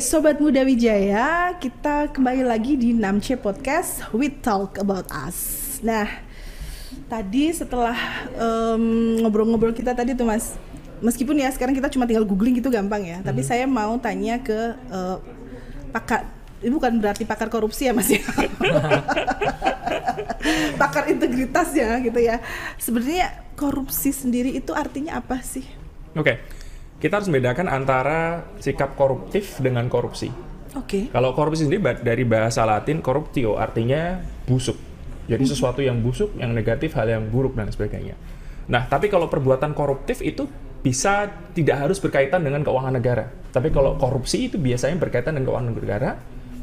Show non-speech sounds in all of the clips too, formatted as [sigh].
Sobat Muda Wijaya, kita kembali lagi di 6C Podcast We Talk About Us. Nah, tadi setelah ngobrol-ngobrol kita tadi tuh Mas, meskipun ya sekarang kita cuma tinggal googling gitu gampang ya, tapi saya mau tanya ke eh, pakar, ini bukan berarti pakar korupsi ya Mas ya, [laughs] pakar integritas ya gitu ya. Sebenarnya korupsi sendiri itu artinya apa sih? Oke, kita harus membedakan antara sikap koruptif dengan korupsi. Oke. Kalau korupsi sendiri dari bahasa Latin corruptio artinya busuk. Jadi sesuatu yang busuk, yang negatif, hal yang buruk dan sebagainya. Nah, tapi kalau perbuatan koruptif itu bisa tidak harus berkaitan dengan keuangan negara. Tapi kalau korupsi itu biasanya berkaitan dengan keuangan negara,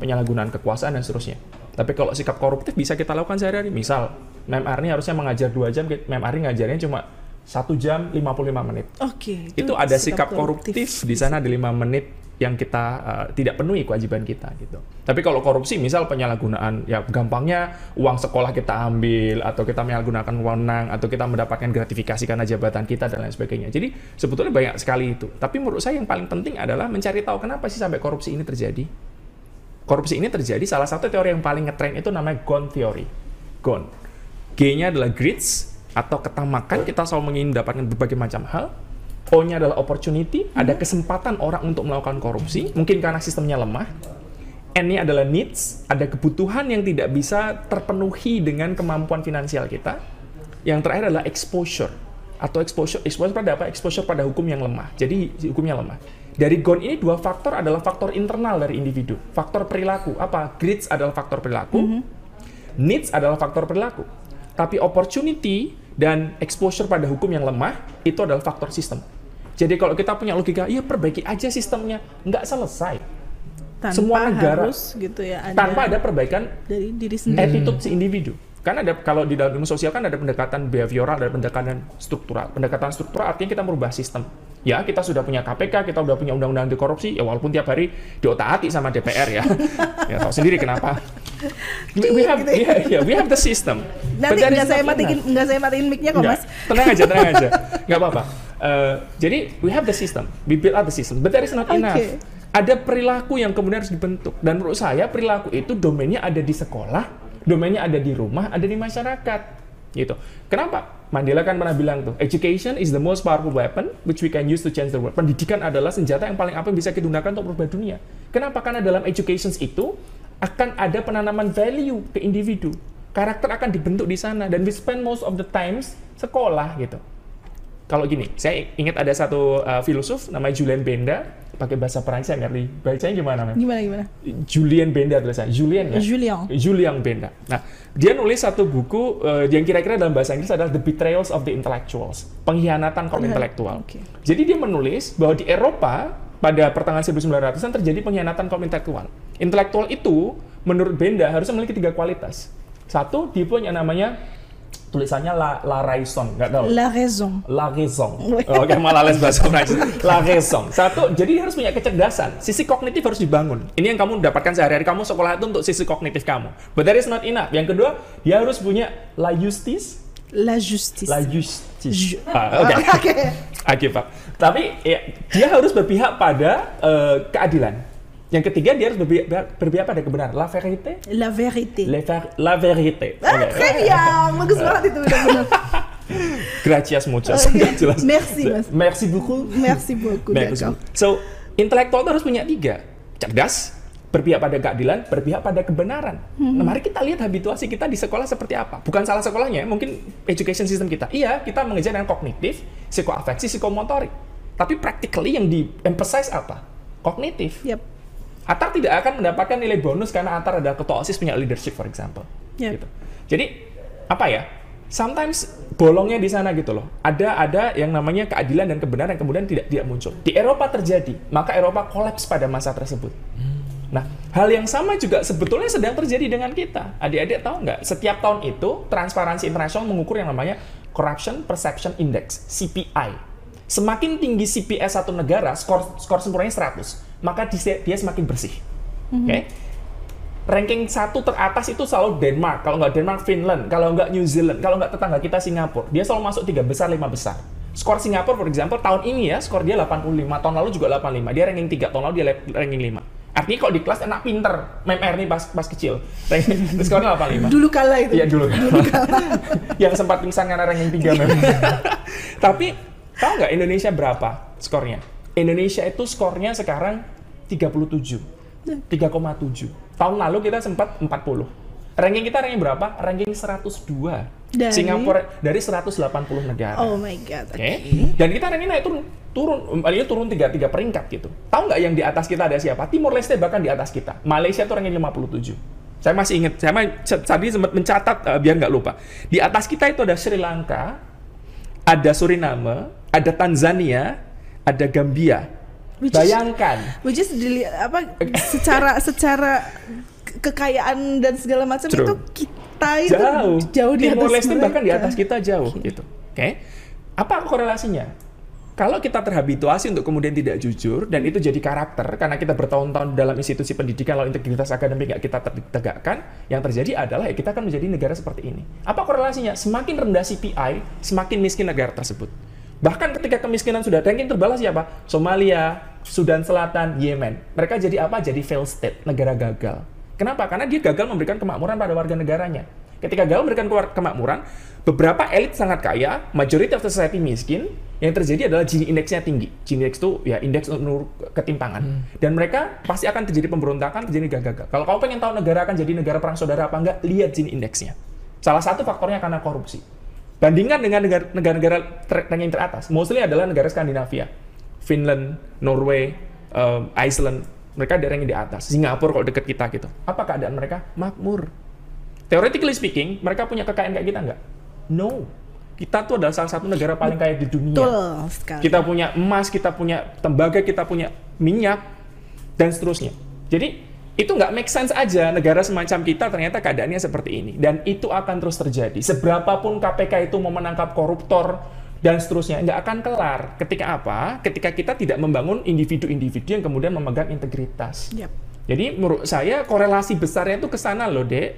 penyalahgunaan kekuasaan dan seterusnya. Tapi kalau sikap koruptif bisa kita lakukan sehari-hari. Misal, Mem Arni harusnya mengajar 2 jam, Mem Arni ngajarnya cuma 1 jam 55 menit. Oke. Itu ada sikap koruptif di sana di 5 menit yang kita uh, tidak penuhi kewajiban kita gitu. Tapi kalau korupsi misal penyalahgunaan ya gampangnya uang sekolah kita ambil atau kita menyalahgunakan wewenang atau kita mendapatkan gratifikasi karena jabatan kita dan lain sebagainya. Jadi sebetulnya banyak sekali itu. Tapi menurut saya yang paling penting adalah mencari tahu kenapa sih sampai korupsi ini terjadi. Korupsi ini terjadi salah satu teori yang paling ngetren itu namanya GONE theory. GONE. G-nya adalah greeds atau ketamakan, kita selalu ingin mendapatkan berbagai macam hal. O-nya adalah opportunity, ada kesempatan orang untuk melakukan korupsi, mungkin karena sistemnya lemah. N-nya adalah needs, ada kebutuhan yang tidak bisa terpenuhi dengan kemampuan finansial kita. Yang terakhir adalah exposure atau exposure exposure pada apa? Exposure pada hukum yang lemah. Jadi hukumnya lemah. Dari GON ini dua faktor adalah faktor internal dari individu. Faktor perilaku. Apa? Greeds adalah faktor perilaku. Needs adalah faktor perilaku. Tapi opportunity dan exposure pada hukum yang lemah itu adalah faktor sistem. Jadi kalau kita punya logika, iya perbaiki aja sistemnya, nggak selesai. Tanpa Semua negara- harus gitu ya ada Tanpa ada perbaikan dari diri sendiri. attitude si individu. Kan ada kalau di dalam ilmu sosial kan ada pendekatan behavioral, ada pendekatan struktural. Pendekatan struktural artinya kita merubah sistem. Ya, kita sudah punya KPK, kita sudah punya undang-undang anti korupsi, ya walaupun tiap hari diotak-atik sama DPR ya. [laughs] ya tahu sendiri kenapa. We, we have Gitu ya. yeah, yeah, we have the system. Nanti nggak saya matiin nggak saya matiin mic-nya kok Mas. tenang aja, tenang aja. [laughs] Nggak apa-apa. Eh, jadi, we have the system. We build out the system. But that is not Oke. enough. Ada perilaku yang kemudian harus dibentuk. Dan menurut saya, perilaku itu domainnya ada di sekolah, domainnya ada di rumah, ada di masyarakat. Gitu. Kenapa? Mandela kan pernah bilang tuh, education is the most powerful weapon which we can use to change the world. Pendidikan adalah senjata yang paling apa yang bisa kita gunakan untuk merubah dunia. Kenapa? Karena dalam education itu akan ada penanaman value ke individu. Karakter akan dibentuk di sana dan we spend most of the times sekolah gitu. Kalau gini, saya ingat ada satu uh, filosof namanya Julien Benda, pakai bahasa Perancis saya ngerti. Bacanya gimana, Mem? Gimana gimana? Julien Benda tulisannya. Julien ya? Julien. Julian Benda. Nah, dia nulis satu buku uh, yang kira-kira dalam bahasa Inggris adalah The Betrayals of the Intellectuals, pengkhianatan kaum intelektual. Oke. Jadi dia menulis bahwa di Eropa pada pertengahan 1900-an terjadi pengkhianatan kaum intelektual. Intelektual itu menurut Benda harusnya memiliki tiga kualitas. Satu, dia punya namanya tulisannya la, la raison, nggak tahu. La raison. La raison. [laughs] Oke, malah les bahasa Prancis. La raison. Satu, jadi harus punya kecerdasan. Sisi kognitif harus dibangun. Ini yang kamu dapatkan sehari-hari. Kamu sekolah itu untuk sisi kognitif kamu. But that is not enough. Yang kedua, dia harus punya la justice. La justice. La justice. Ju- Ah, Oke. [laughs] Oke. Oke, Pak. Tapi ya, dia harus berpihak pada eh, keadilan. Yang ketiga, dia harus berpihak, berpihak pada kebenaran. La vérité. La vérité. La, ver- la vérité. Ah, Oke. très bien. Bagus banget itu benar-benar. [laughs] Gracias muchas. Oke. [laughs] Jelas. Merci, Mas. Merci beaucoup. Merci beaucoup. D'accord. So, intelektual itu harus punya tiga. Cerdas, berpihak pada keadilan, berpihak pada kebenaran. Nah, mari kita lihat habituasi kita di sekolah seperti apa. Bukan salah sekolahnya, mungkin education system kita. Iya, kita mengejar yang kognitif, psikoafeksi, psikomotorik. Tapi practically yang di-emphasize apa? Kognitif. Yap. Atar tidak akan mendapatkan nilai bonus karena Atar adalah ketua OSIS punya leadership, for example. Yep. Gitu. Jadi, apa ya? Sometimes bolongnya di sana gitu loh. Ada ada yang namanya keadilan dan kebenaran yang kemudian tidak tidak muncul. Di Eropa terjadi, maka Eropa kolaps pada masa tersebut. Nah, hal yang sama juga sebetulnya sedang terjadi dengan kita. Adik-adik tahu nggak? Setiap tahun itu, Transparansi Internasional mengukur yang namanya Corruption Perception Index, CPI. Semakin tinggi CPS satu negara, skor skor sempurnanya 100, maka dia, semakin bersih. Oke? Ranking satu teratas itu selalu Denmark, kalau nggak Denmark Finland, kalau nggak New Zealand, kalau nggak tetangga kita Singapura. Dia selalu masuk tiga besar, lima besar. Skor Singapura, for example, tahun ini ya, skor dia 85, tahun lalu juga 85. Dia ranking 3, tahun lalu dia ranking 5. Artinya kalau di kelas enak pinter, MR nih pas, pas kecil. Ranking, [laughs] skornya 85. Dulu kala itu. Iya dulu. dulu kala. [laughs] Yang sempat pingsan karena ranking 3 memang. [laughs] Tapi, tahu nggak Indonesia berapa skornya? Indonesia itu skornya sekarang 37. 3,7. Tahun lalu kita sempat 40. Ranking kita ranking berapa? Ranking 102. Dari? Singapura dari 180 negara. Oh my god. Oke. Oke. Dan kita ranking naik turun turun paling turun 3 3 peringkat gitu. Tahu nggak yang di atas kita ada siapa? Timor Leste bahkan di atas kita. Malaysia tuh ranking 57. Saya masih ingat, saya ma- c- tadi sempat mencatat eh, biar nggak lupa. Di atas kita itu ada Sri Lanka, ada Suriname, ada Tanzania, ada Gambia. Which is- Bayangkan. Which is apa secara [laughs] secara ke- kekayaan dan segala macam True. itu kita itu jauh. jauh di Timor atas Leste bahkan di atas kita jauh gitu. Oke. Apa korelasinya? Kalau kita terhabituasi untuk kemudian tidak jujur dan itu jadi karakter karena kita bertahun-tahun dalam institusi pendidikan lalu integritas akademik nggak kita te- tegakkan, yang terjadi adalah ya kita akan menjadi negara seperti ini. Apa korelasinya? Semakin rendah CPI, semakin miskin negara tersebut. Bahkan ketika kemiskinan sudah ranking terbalas siapa? Somalia, Sudan Selatan, Yemen. Mereka jadi apa? Jadi fail state, negara gagal. Kenapa? Karena dia gagal memberikan kemakmuran pada warga negaranya. Ketika gagal memberikan kemakmuran, beberapa elit sangat kaya, majority of the society miskin, yang terjadi adalah Gini indeksnya tinggi. Gini indeks itu ya indeks menurut ketimpangan. Dan mereka pasti akan terjadi pemberontakan, terjadi gagal. Kalau kamu pengen tahu negara akan jadi negara perang saudara apa enggak, lihat Gini indeksnya. Salah satu faktornya karena korupsi. Bandingkan dengan negara- negara-negara ranking teratas, mostly adalah negara Skandinavia. Finland, Norway, um, Iceland, mereka ada ranking di atas. Singapura kalau deket kita gitu. Apa keadaan mereka? Makmur. Theoretically speaking, mereka punya kekayaan kayak kita nggak? No. Kita tuh adalah salah satu negara paling kaya di dunia. Betul sekali. Kita punya emas, kita punya tembaga, kita punya minyak, dan seterusnya. Jadi, itu nggak make sense aja negara semacam kita ternyata keadaannya seperti ini. Dan itu akan terus terjadi. Seberapapun KPK itu mau menangkap koruptor, dan seterusnya, nggak akan kelar. Ketika apa? Ketika kita tidak membangun individu-individu yang kemudian memegang integritas. Yap. Jadi menurut saya korelasi besarnya itu ke sana loh, Dek.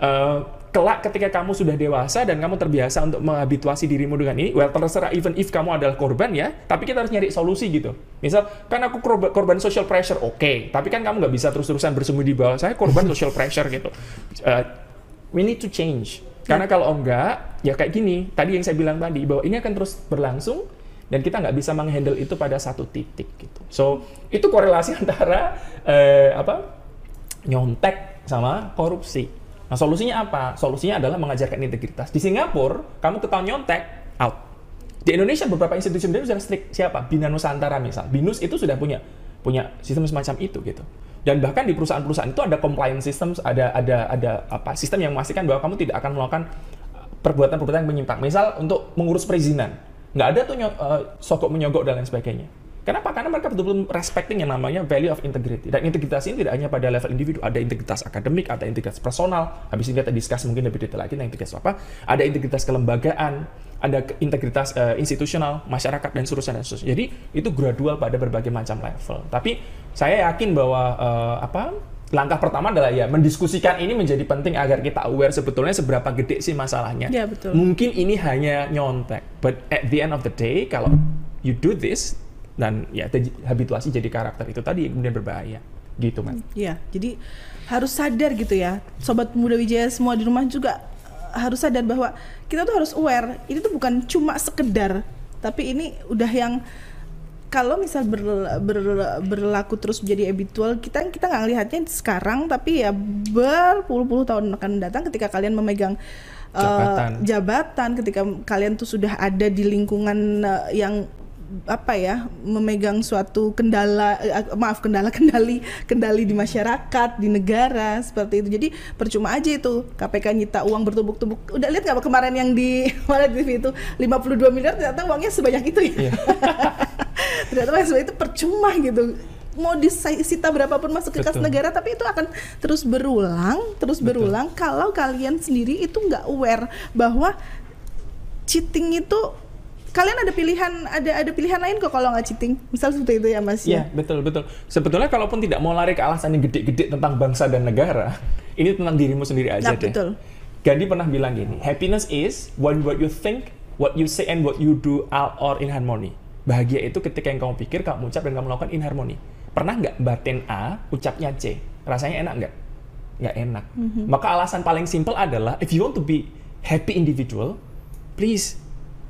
Eh, kelak ketika kamu sudah dewasa dan kamu terbiasa untuk menghabituasi dirimu dengan ini, well terserah even if kamu adalah korban ya, tapi kita harus nyari solusi gitu. Misal, kan aku korban, korban social pressure, oke, tapi kan kamu nggak bisa terus-terusan bersembunyi di bawah saya korban [laughs] social pressure gitu. Eh, we need to change. Karena kalau enggak, ya kayak gini, tadi yang saya bilang tadi, bahwa ini akan terus berlangsung, dan kita nggak bisa menghandle itu pada satu titik gitu. So, itu korelasi [laughs] antara eh, apa nyontek sama korupsi. Nah, solusinya apa? Solusinya adalah mengajarkan integritas. Di Singapura, kamu ketahuan nyontek, out. Di Indonesia beberapa institusi pendidikan sudah strict. Siapa? Bina Nusantara misal. Binus itu sudah punya punya sistem semacam itu gitu. Dan bahkan di perusahaan-perusahaan itu ada compliance systems, ada ada ada apa sistem yang memastikan bahwa kamu tidak akan melakukan perbuatan-perbuatan yang menyimpang. Misal untuk mengurus perizinan, nggak ada tuh uh, sogok menyogok dan lain sebagainya. Kenapa? Karena mereka betul-betul respecting yang namanya value of integrity. Dan integritas ini tidak hanya pada level individu, ada integritas akademik, ada integritas personal. Habis ini kita discuss mungkin lebih detail lagi tentang integritas apa. Ada integritas kelembagaan, ada integritas eh, institusional, masyarakat dan seterusnya dan seterusnya. Jadi itu gradual pada berbagai macam level. Tapi saya yakin bahwa eh, apa langkah pertama adalah ya mendiskusikan ini menjadi penting agar kita aware sebetulnya seberapa gede sih masalahnya. Ya, betul. Mungkin ini hanya nyontek, but at the end of the day kalau you do this dan ya habituasi jadi karakter itu tadi yang kemudian berbahaya gitu man. Iya, jadi harus sadar gitu ya, sobat muda Wijaya semua di rumah juga eh, harus sadar bahwa kita tuh harus aware. Ini tuh bukan cuma sekedar, tapi ini udah yang kalau misal ber- ber- berlaku terus menjadi habitual, kita kita nggak lihatnya sekarang, tapi ya berpuluh-puluh tahun akan datang ketika kalian memegang eh, Jabatan. jabatan, ketika kalian tuh sudah ada di lingkungan eh, yang apa ya memegang suatu kendala eh, maaf kendala [laughs] kendali kendali di masyarakat di negara seperti itu. Jadi percuma aja itu. KPK nyita uang bertumbuk-tumbuk. Udah lihat nggak kemarin yang di mana di TV itu? 52 miliar ternyata uangnya sebanyak itu ya. Iya. [laughs] ternyata uangnya sebanyak itu percuma gitu. Mau disita berapapun masuk ke kas Betul. negara tapi itu akan terus berulang terus berulang kalau kalian sendiri itu nggak aware bahwa cheating itu kalian ada pilihan ada ada pilihan lain kok kalau nggak cheating misal seperti itu ya mas Iya, betul betul. Sebetulnya kalaupun tidak mau lari ke alasan yang gede-gede tentang bangsa dan negara, [laughs] ini tentang dirimu sendiri aja Nah, deh. betul. Gandhi pernah bilang gini, happiness is when what you think what you say and what you do are all in harmony. Bahagia itu ketika yang kamu pikir, kamu ucap dan kamu lakukan in harmony. Pernah nggak batin A ucapnya C? Rasanya enak nggak? Nggak enak. Maka alasan paling simple adalah if you want to be happy individual, please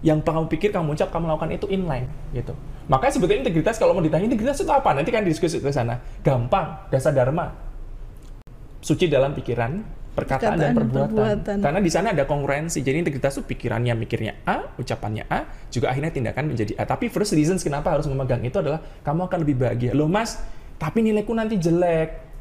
yang kamu pikir kamu ucap kamu lakukan itu inline gitu. Makanya sebetulnya integritas kalau mau ditanya integritas itu apa? Nanti kan diskusi ke sana. Gampang, dasar dharma. Suci dalam pikiran, perkataan, dan Perkataan dan perbuatan. perbuatan. Karena di sana ada kongruensi. Jadi integritas itu pikirannya mikirnya A, ucapannya A, juga akhirnya tindakan menjadi A. Tapi first reasons kenapa harus memegang itu adalah kamu akan lebih bahagia. Loh mas, tapi nilaiku nanti jelek.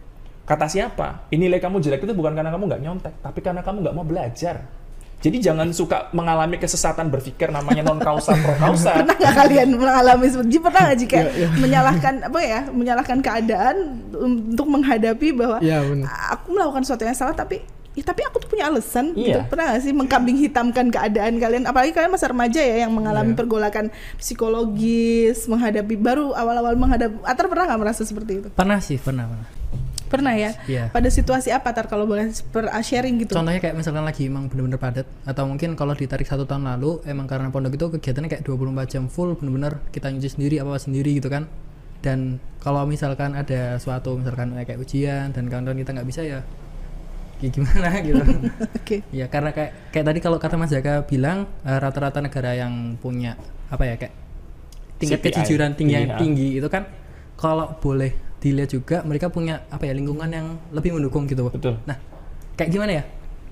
Kata siapa? Ini nilai kamu jelek itu bukan karena kamu nggak nyontek, tapi karena kamu nggak mau belajar. Jadi jangan suka mengalami kesesatan berpikir namanya non kausa pro kausa. pernah nggak kalian mengalami seperti pernah nggak jika Iya, menyalahkan apa ya menyalahkan keadaan untuk menghadapi bahwa Iya, benar. aku melakukan sesuatu yang salah tapi ya, tapi aku tuh punya alasan gitu Iya. pernah nggak sih mengkambing hitamkan keadaan kalian apalagi kalian masa remaja ya yang mengalami Iya. pergolakan psikologis menghadapi baru awal-awal menghadapi Atar pernah nggak merasa seperti itu Pernah sih, pernah, pernah. Pernah ya? Iya. pada situasi apa Tar kalau boleh per sharing gitu? Contohnya kayak misalkan lagi emang bener-bener padat atau mungkin kalau ditarik satu tahun lalu emang karena pondok itu kegiatannya kayak 24 jam full bener-bener kita nyuci sendiri apa sendiri gitu kan. Dan kalau misalkan ada suatu misalkan kayak ujian dan kawan-kawan kita nggak bisa ya ya gimana [laughs] gitu. Oke. Ya karena kayak kayak tadi kalau kata Mas Jaka bilang eh, rata-rata negara yang punya apa ya kayak tingkat CPI, kejujuran tinggi yang tinggi itu kan kalau boleh dilihat juga mereka punya apa ya lingkungan yang lebih mendukung gitu Betul. Nah, kayak gimana ya?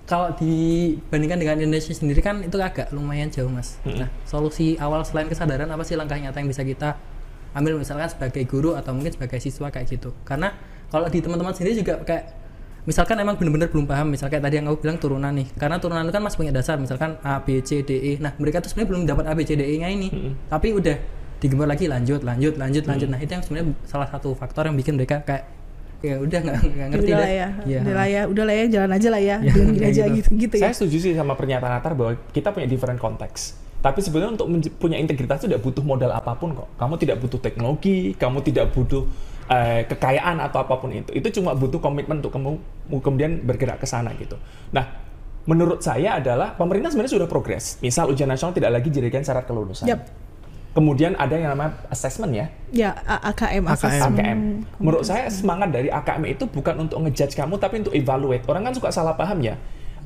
Kalau dibandingkan dengan Indonesia sendiri kan itu agak lumayan jauh, Mas. Nah, solusi awal selain kesadaran apa sih langkah nyata yang bisa kita ambil misalkan sebagai guru atau mungkin sebagai siswa kayak gitu? Karena kalau di teman-teman sendiri juga kayak misalkan emang bener-bener belum paham, misalnya kayak tadi yang aku bilang turunan nih. Karena turunan itu kan masih punya dasar, misalkan A, B, C, D, E. Nah, mereka tuh sebenarnya belum dapat A, B, C, D, E-nya ini. Tapi udah digembar lagi lanjut, lanjut, lanjut, lanjut. Nah, itu yang sebenarnya salah satu faktor yang bikin mereka kayak ya udah nggak ngerti udah deh. lah ya Iya. udah lah ya udah lah ya jalan aja lah ya Ya, gini aja gitu. gitu gitu ya Saya setuju sih sama pernyataan Atar bahwa kita punya different konteks. Tapi sebenarnya untuk punya integritas itu tidak butuh modal apa pun kok. Kamu tidak butuh teknologi, kamu tidak butuh eh, kekayaan atau apa pun itu. Itu cuma butuh komitmen untuk kamu kemudian bergerak ke sana gitu. Nah, menurut saya adalah pemerintah sebenarnya sudah progres. Misal ujian nasional tidak lagi dijadikan syarat kelulusan. Yap. Kemudian ada yang namanya assessment ya. ya AKM AKM. AKM. Menurut saya semangat dari AKM itu bukan untuk ngejudge kamu tapi untuk evaluate. Orang kan suka salah paham ya.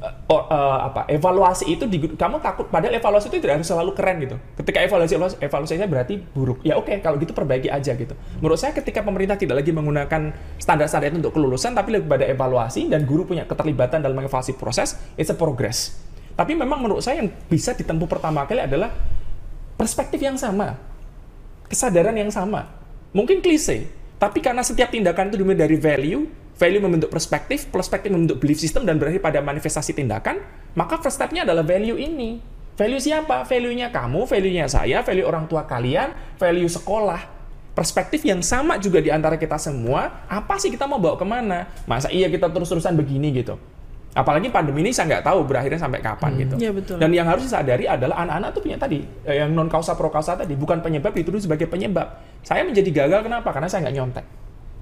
Eh, or- eh, apa evaluasi itu di- kamu takut padahal evaluasi itu tidak harus selalu keren gitu. Ketika evaluasi evaluasinya berarti buruk. Ya oke kalau gitu perbaiki aja gitu. Menurut saya ketika pemerintah tidak lagi menggunakan standar-standar itu untuk kelulusan tapi lebih pada evaluasi dan guru punya keterlibatan dalam mengevaluasi proses, it's a progress. Tapi memang menurut saya yang bisa ditempuh pertama kali adalah perspektif yang sama kesadaran yang sama. Mungkin klise, tapi karena setiap tindakan itu dimulai dari value, value membentuk perspektif, perspektif membentuk belief system dan berakhir pada manifestasi tindakan, maka first step-nya adalah value ini. Value siapa? Value-nya kamu, value-nya saya, value orang tua kalian, value sekolah. Perspektif yang sama juga di antara kita semua, apa sih kita mau bawa ke mana? Masa iya kita terus-terusan begini gitu? Apalagi pandemi ini saya nggak tahu berakhirnya sampai kapan gitu. Iya, betul. Dan yang harus disadari adalah anak-anak tuh punya tadi eh, yang non kausa pro kausa tadi bukan penyebab dituduh sebagai penyebab. Saya menjadi gagal kenapa? Karena saya nggak nyontek.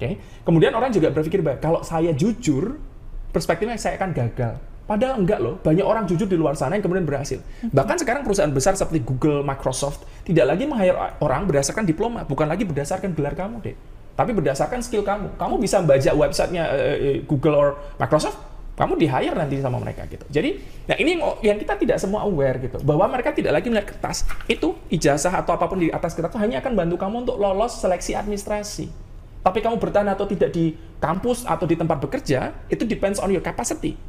Oke. Kemudian orang juga berpikir bahwa kalau saya jujur, perspektifnya saya akan gagal. Padahal enggak loh, banyak orang jujur di luar sana yang kemudian berhasil. Bahkan sekarang perusahaan besar seperti Google, Microsoft tidak lagi meng-hire orang berdasarkan diploma, bukan lagi berdasarkan gelar kamu deh. Tapi berdasarkan skill kamu. Kamu bisa baca websitenya eh, Google or Microsoft, kamu di hire nanti sama mereka gitu. Jadi, nah ini yang, yang kita tidak semua aware gitu, bahwa mereka tidak lagi melihat kertas. Itu ijazah atau apa pun di atas kertas itu hanya akan bantu kamu untuk lolos seleksi administrasi. Tapi kamu bertahan atau tidak di kampus atau di tempat bekerja, itu depends on your capacity.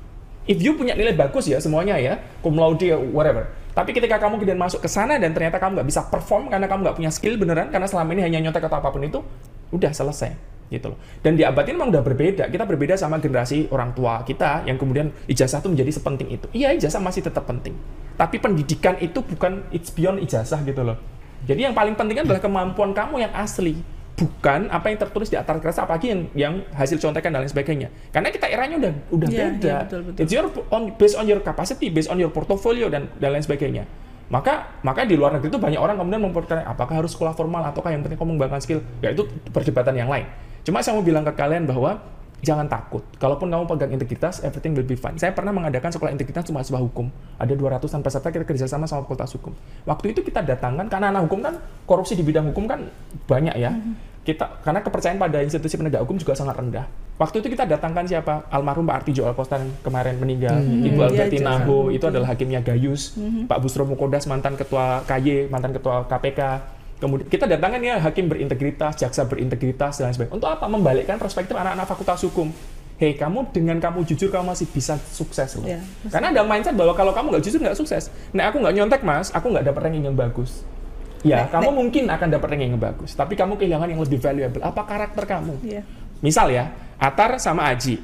If you punya nilai bagus ya semuanya ya, cum laude, whatever. Tapi ketika kamu kemudian masuk ke sana dan ternyata kamu nggak bisa perform karena kamu nggak punya skill beneran, karena selama ini hanya nyontek atau apa pun itu, udah selesai gitu loh. Dan di abad ini memang udah berbeda. Kita berbeda sama generasi orang tua kita yang kemudian ijazah itu menjadi sepenting itu. Iya ijazah masih tetap penting. Tapi pendidikan itu bukan it's beyond ijazah gitu loh. Jadi yang paling penting adalah kemampuan kamu yang asli. Bukan apa yang tertulis di atas kertas, apalagi yang yang hasil contekan dan lain sebagainya. Karena kita eranya udah udah Iya, beda. iya, betul, betul. It's your on, based on your capacity, based on your portfolio dan dan lain sebagainya. Maka maka di luar negeri itu banyak orang kemudian mempertanyakan apakah harus sekolah formal ataukah yang penting kamu mengembangkan skill. Ya itu perdebatan yang lain. Cuma saya mau bilang ke kalian bahwa jangan takut. Kalaupun kamu pegang integritas, everything will be fine. Saya pernah mengadakan sekolah integritas cuma sebuah hukum. Ada 200-an peserta kita kerjasama sama fakultas hukum. Waktu itu kita datangkan, karena anak hukum kan korupsi di bidang hukum kan banyak ya. Kita karena kepercayaan pada institusi penegak hukum juga sangat rendah. Waktu itu kita datangkan siapa? Almarhum Pak Artijo Alpostan yang kemarin meninggal, Ibu Iya, Albertina Jasa. Ho, itu adalah hakimnya Gayus, Pak Busro Mukodas mantan ketua KY, mantan ketua KPK. Kemudian kita datangkan ya hakim berintegritas, jaksa berintegritas dan lain sebagainya. Untuk apa? Membalikkan perspektif anak-anak fakultas hukum. Hei, kamu dengan kamu jujur kamu masih bisa sukses loh. Iya, Karena ada mindset bahwa kalau kamu nggak jujur nggak sukses. Nah aku nggak nyontek mas, aku nggak dapat ranking yang bagus. Ya, Nek- kamu mungkin akan dapat ranking yang bagus, tapi kamu kehilangan yang lebih valuable. Apa karakter kamu? Iya. Misal ya, Atar sama Aji.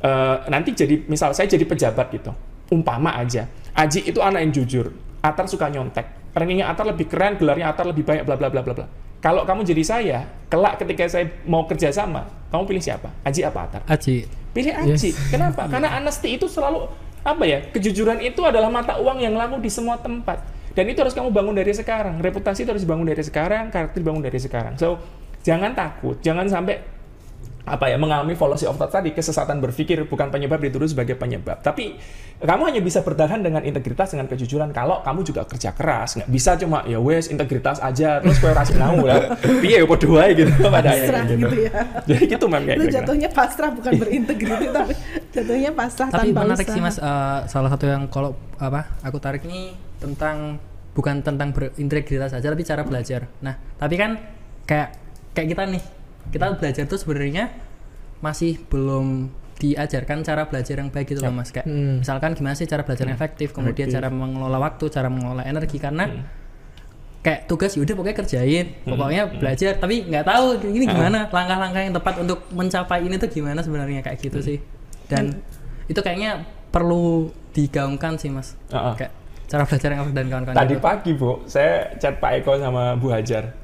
Eh, nanti jadi, misal saya jadi pejabat gitu. Umpama aja. Aji itu anak yang jujur. Atar suka nyontek. Rankingnya Atar lebih keren, gelarnya Atar lebih banyak, bla bla bla bla bla. Kalau kamu jadi saya, kelak ketika saya mau kerja sama, kamu pilih siapa? Aji apa Atar? Aji Pilih Aji. Kenapa? [laughs] Karena honesty itu selalu apa ya? Kejujuran itu adalah mata uang yang laku di semua tempat. Dan itu harus kamu bangun dari sekarang. Reputasi itu harus dibangun dari sekarang, karakter dibangun dari sekarang. So, jangan takut, jangan sampai apa ya mengalami fallacy of thought tadi kesesatan berpikir bukan penyebab dituduh sebagai penyebab. Tapi kamu hanya bisa bertahan dengan integritas dengan kejujuran kalau kamu juga kerja keras. Nggak bisa cuma ya wes integritas aja terus kue rasi nau lah. Piye kok dua gitu? Pada Pasrah akhirnya gitu ya. jadi gitu mem kayak Itu jatuhnya pasrah bukan berintegritas [laughs] tapi jatuhnya pasrah tapi tanpa menarik usaha. sih mas eh, salah satu yang kalau apa aku tarik ini tentang bukan tentang berintegritas saja tapi cara belajar. Nah tapi kan kayak kayak kita nih kita belajar tuh sebenarnya masih belum diajarkan cara belajar yang baik gitu loh mas kayak Hmm. misalkan gimana sih cara belajar yang efektif kemudian cara mengelola waktu cara mengelola energi karena Hmm. kayak tugas yaudah pokoknya kerjain pokoknya Hmm. belajar tapi nggak tahu ini Ah. gimana langkah-langkah yang tepat untuk mencapai ini tuh gimana sebenarnya kayak Hmm. gitu sih dan itu kayaknya perlu digaungkan sih mas Uh-uh. kayak cara belajar yang efektif dan kawan-kawan Tadi gitu. pagi Bu, saya chat Pak Eko sama Bu Hajar.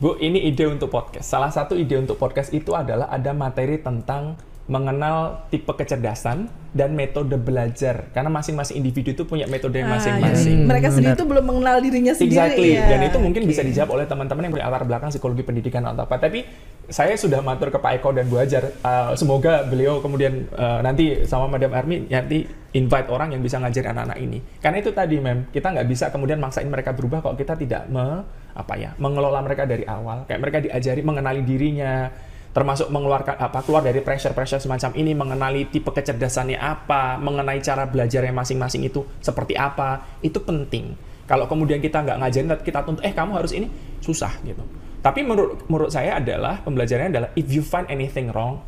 Bu, ini ide untuk podcast. Salah satu ide untuk podcast itu adalah ada materi tentang mengenal tipe kecerdasan dan metode belajar. Karena masing-masing individu itu punya metode Ah, masing-masing. iya. Mereka sendiri itu belum mengenal dirinya sendiri Exactly. ya. Dan itu mungkin bisa Oke. dijawab oleh teman-teman yang punya latar belakang psikologi pendidikan atau apa. Tapi saya sudah matur ke Pak Eko dan Bu Hajar. uh, semoga beliau kemudian uh, nanti sama Madam Armi nanti invite orang yang bisa ngajarin anak-anak ini. Karena itu tadi, Mem, kita nggak bisa kemudian maksain mereka berubah kalau kita tidak me, apa ya, mengelola mereka dari awal. Kayak mereka diajari mengenali dirinya, termasuk mengeluarkan apa keluar dari pressure-pressure semacam ini, mengenali tipe kecerdasannya apa, mengenai cara belajarnya masing-masing itu seperti apa, itu penting. Kalau kemudian kita nggak ngajarin, kita tuntut, eh kamu harus ini, susah gitu. Tapi menurut menurut saya adalah pembelajarannya adalah if you find anything wrong,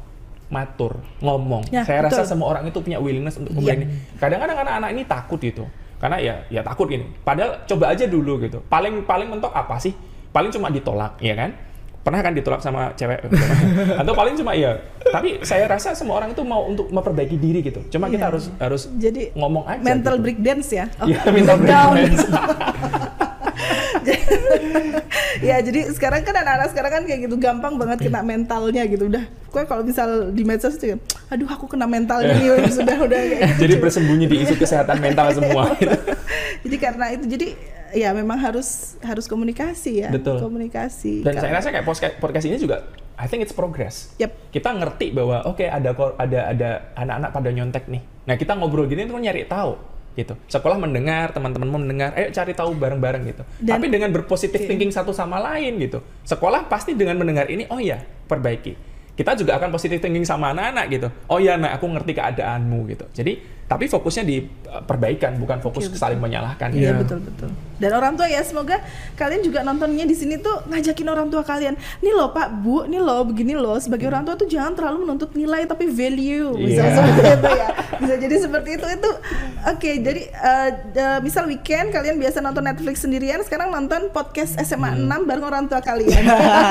matur, ngomong. Ya, saya rasa betul. semua orang itu punya willingness untuk kemudian ini. Kadang-kadang anak-anak ini takut gitu. Karena ya ya takut gini. Padahal coba aja dulu gitu. Paling paling mentok apa sih? Paling cuma ditolak, ya kan? Pernah kan ditolak sama cewek? [laughs] Atau paling cuma iya. Tapi saya rasa semua orang itu mau untuk memperbaiki diri gitu. Cuma kita Iya. harus harus Jadi ngomong aja. mental gitu. breakdance ya. [laughs] Oh, Iya, mental breakdance. [laughs] ya jadi sekarang kan anak-anak sekarang kan kayak gitu gampang banget kena mentalnya gitu udah gue kalau misal di medsos itu aduh aku kena mentalnya nih [laughs] sudah udah kayak gitu. Jadi bersembunyi di isu kesehatan mental semua. gitu. [laughs] jadi karena itu jadi ya memang harus harus komunikasi ya Betul. komunikasi Dan Kalau- saya rasa kayak podcast, podcast ini juga I think it's progress. Yep. Kita ngerti bahwa oke ada kor- ada ada anak-anak pada nyontek nih. Nah, kita ngobrol gini tuh nyari tahu gitu. Sekolah mendengar, teman-teman mendengar, ayo cari tahu bareng-bareng gitu. Dan- Tapi dengan berpositif Oke. thinking satu sama lain gitu. Sekolah pasti dengan mendengar ini, oh iya, perbaiki. Kita juga akan positif thinking sama anak-anak gitu. Oh iya, nah aku ngerti keadaanmu gitu. Jadi, tapi fokusnya di uh, perbaikan, bukan fokus Oke, saling menyalahkan. Iya gitu. betul betul. Dan orang tua ya semoga kalian juga nontonnya di sini tuh ngajakin orang tua kalian. Nih loh Pak, Bu, nih loh begini loh. Sebagai orang tua tuh jangan terlalu menuntut nilai tapi value. Bisa Iya. seperti itu ya. Bisa jadi seperti itu itu. Oke, jadi eh, eh, misal weekend kalian biasa nonton Netflix sendirian, sekarang nonton podcast SMA 6 bareng orang tua kalian.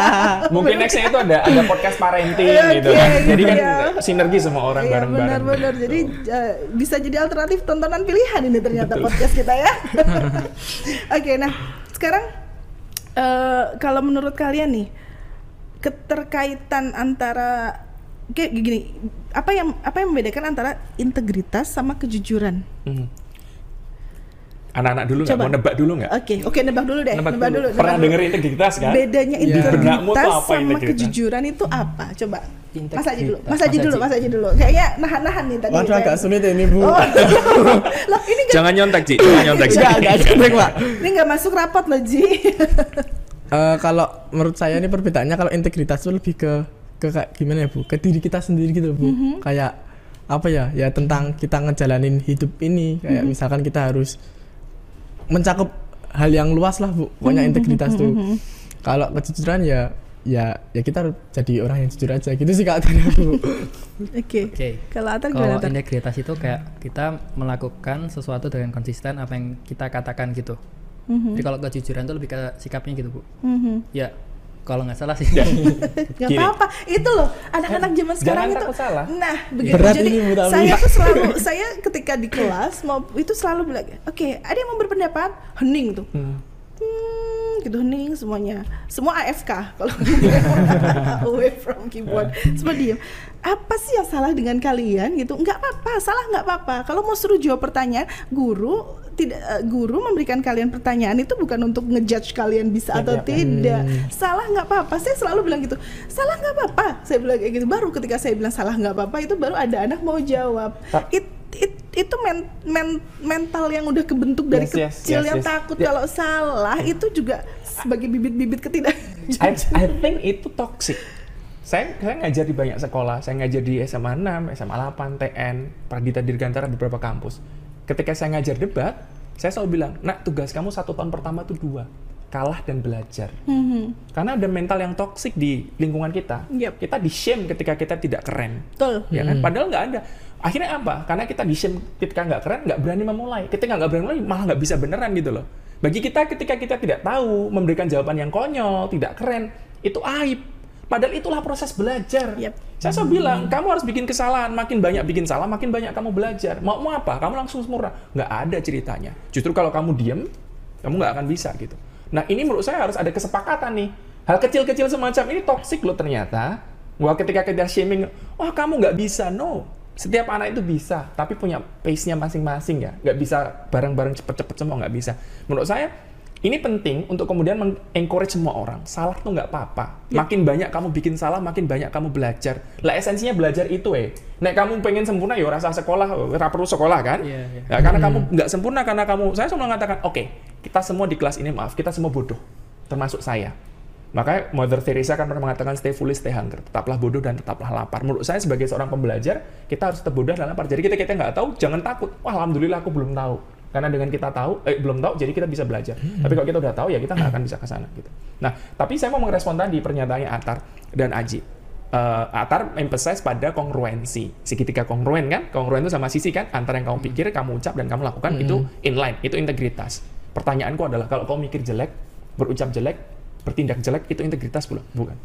[laughs] Mungkin nextnya itu ada ada podcast parenting Oke, gitu kan. Jadi kan iya. sinergi semua orang Iya bareng-bareng. benar-benar. Jadi eh, bisa jadi alternatif tontonan pilihan ini ternyata podcast kita ya. [laughs] Oke, nah sekarang eh, kalau menurut kalian nih keterkaitan antara kayak gini, apa yang apa yang membedakan antara integritas sama kejujuran? Mhm. Anak-anak dulu nggak mau nebak dulu nggak? Oke, oke nebak dulu deh. Nebak Nebak, dulu. dulu. Pernah nebak denger dulu. integritas kan? Bedanya Iya. Integritas apa sama integritas? kejujuran itu apa? Coba. Mas Aji dulu, Mas. Aji dulu. Mas Aji dulu. Kayaknya nahan-nahan nih tadi. Waduh agak sulit ini bu. Oh. [laughs] Loh, ini nggak Jangan nyontek Ci, jangan nyontek Ci. Enggak, enggak pak. ini nggak masuk rapat loh Ji. [laughs] Eh, kalau menurut saya ini perbedaannya kalau integritas itu lebih ke ke kayak gimana ya bu? Ke diri kita sendiri gitu bu. Kayak apa ya? Ya tentang kita ngejalanin hidup ini. Kayak misalkan kita harus mencakup hal yang luas lah bu. Pokoknya integritas tuh. Kalau kejujuran ya ya ya kita harus jadi orang yang jujur aja gitu sih kak bu. [laughs] Oke. Oke. Kalau Atar Kalau Atar? integritas itu kayak kita melakukan sesuatu dengan konsisten apa yang kita katakan gitu. Mhm. Jadi kalau kejujuran itu lebih ke sikapnya gitu bu. Mhm. Ya kalau nggak salah sih. Ya. [laughs] Gak Gini. apa-apa. Itu loh anak-anak zaman sekarang Jangan itu. takut salah. Nah, begitu. Berat Jadi ini, saya tuh selalu [laughs] saya ketika di kelas mau itu selalu bilang, "Oke, ada yang mau berpendapat?" Hening tuh. Hmm. Hmm, gitu hening semuanya. Semua AFK kalau [laughs] away from keyboard. Semua diam. Apa sih yang salah dengan kalian gitu? Nggak apa-apa, salah nggak apa-apa. Kalau mau suruh jawab pertanyaan, guru tidak eh, guru memberikan kalian pertanyaan itu bukan untuk ngejudge kalian bisa atau Tidak. tidak. Salah nggak apa-apa. Saya selalu bilang gitu. Salah nggak apa-apa. Saya bilang kayak gitu. Baru ketika saya bilang salah nggak apa-apa itu baru ada anak mau jawab. It, it- itu men- men- mental yang udah kebentuk dari Yes, yes, kecil yes, yang yes. takut Ya. kalau salah itu juga sebagai bibit-bibit ketidak I, I think itu toxic. Saya, saya ngajar di banyak sekolah, saya ngajar di SMA 6, SMA 8, TN, Pradita Dirgantara beberapa kampus. Ketika saya ngajar debat, saya selalu bilang, nak tugas kamu satu tahun pertama itu dua, kalah dan belajar. Mhm. Karena ada mental yang toxic di lingkungan kita. Yep. Kita di shame ketika kita tidak keren. betul ya kan? Padahal nggak ada. Akhirnya apa? Karena kita di shame ketika nggak keren, nggak berani memulai. Ketika nggak berani mulai, malah nggak bisa beneran gitu loh. Bagi kita ketika kita tidak tahu memberikan jawaban yang konyol, tidak keren, itu aib. Padahal itulah proses belajar. Yep. Saya selalu bilang, kamu harus bikin kesalahan. Makin banyak bikin salah, makin banyak kamu belajar. Mau mau apa? Kamu langsung sempurna. Nggak ada ceritanya. Justru kalau kamu diem, kamu nggak akan bisa gitu. Nah ini menurut saya harus ada kesepakatan nih. Hal kecil-kecil semacam ini toksik loh ternyata. Wah ketika kita shaming, wah kamu nggak bisa, no. Setiap anak itu bisa, tapi punya pace-nya masing-masing ya. Nggak bisa bareng-bareng cepet-cepet semua, nggak bisa. Menurut saya, ini penting untuk kemudian meng-encourage semua orang. Salah tuh nggak apa-apa. Makin banyak kamu bikin salah, makin banyak kamu belajar. Lah esensinya belajar itu eh. Nek kamu pengen sempurna ya rasa sekolah, ora perlu sekolah kan? Iya, iya. Ya, karena kamu nggak sempurna karena kamu saya selalu mengatakan oke kita semua di kelas ini maaf kita semua bodoh termasuk saya makanya Mother Teresa kan pernah mengatakan stay foolish stay hunger. Tetaplah bodoh dan tetaplah lapar. Menurut saya sebagai seorang pembelajar kita harus tetap bodoh dan lapar. Jadi kita kita nggak tahu jangan takut. Wah alhamdulillah aku belum tahu. Karena dengan kita tahu eh belum tahu jadi kita bisa belajar. Tapi kalau kita udah tahu ya kita nggak akan bisa ke sana gitu. Nah tapi saya mau merespon tadi pernyataannya Atar dan Aji. Eh, Atar emphasize pada kongruensi. Segitiga kongruen kan? Kongruen itu sama sisi kan? Antara yang kamu pikir kamu ucap dan kamu lakukan itu inline itu integritas. Pertanyaanku adalah kalau kamu mikir jelek berucap jelek bertindak jelek itu integritas belum bukan.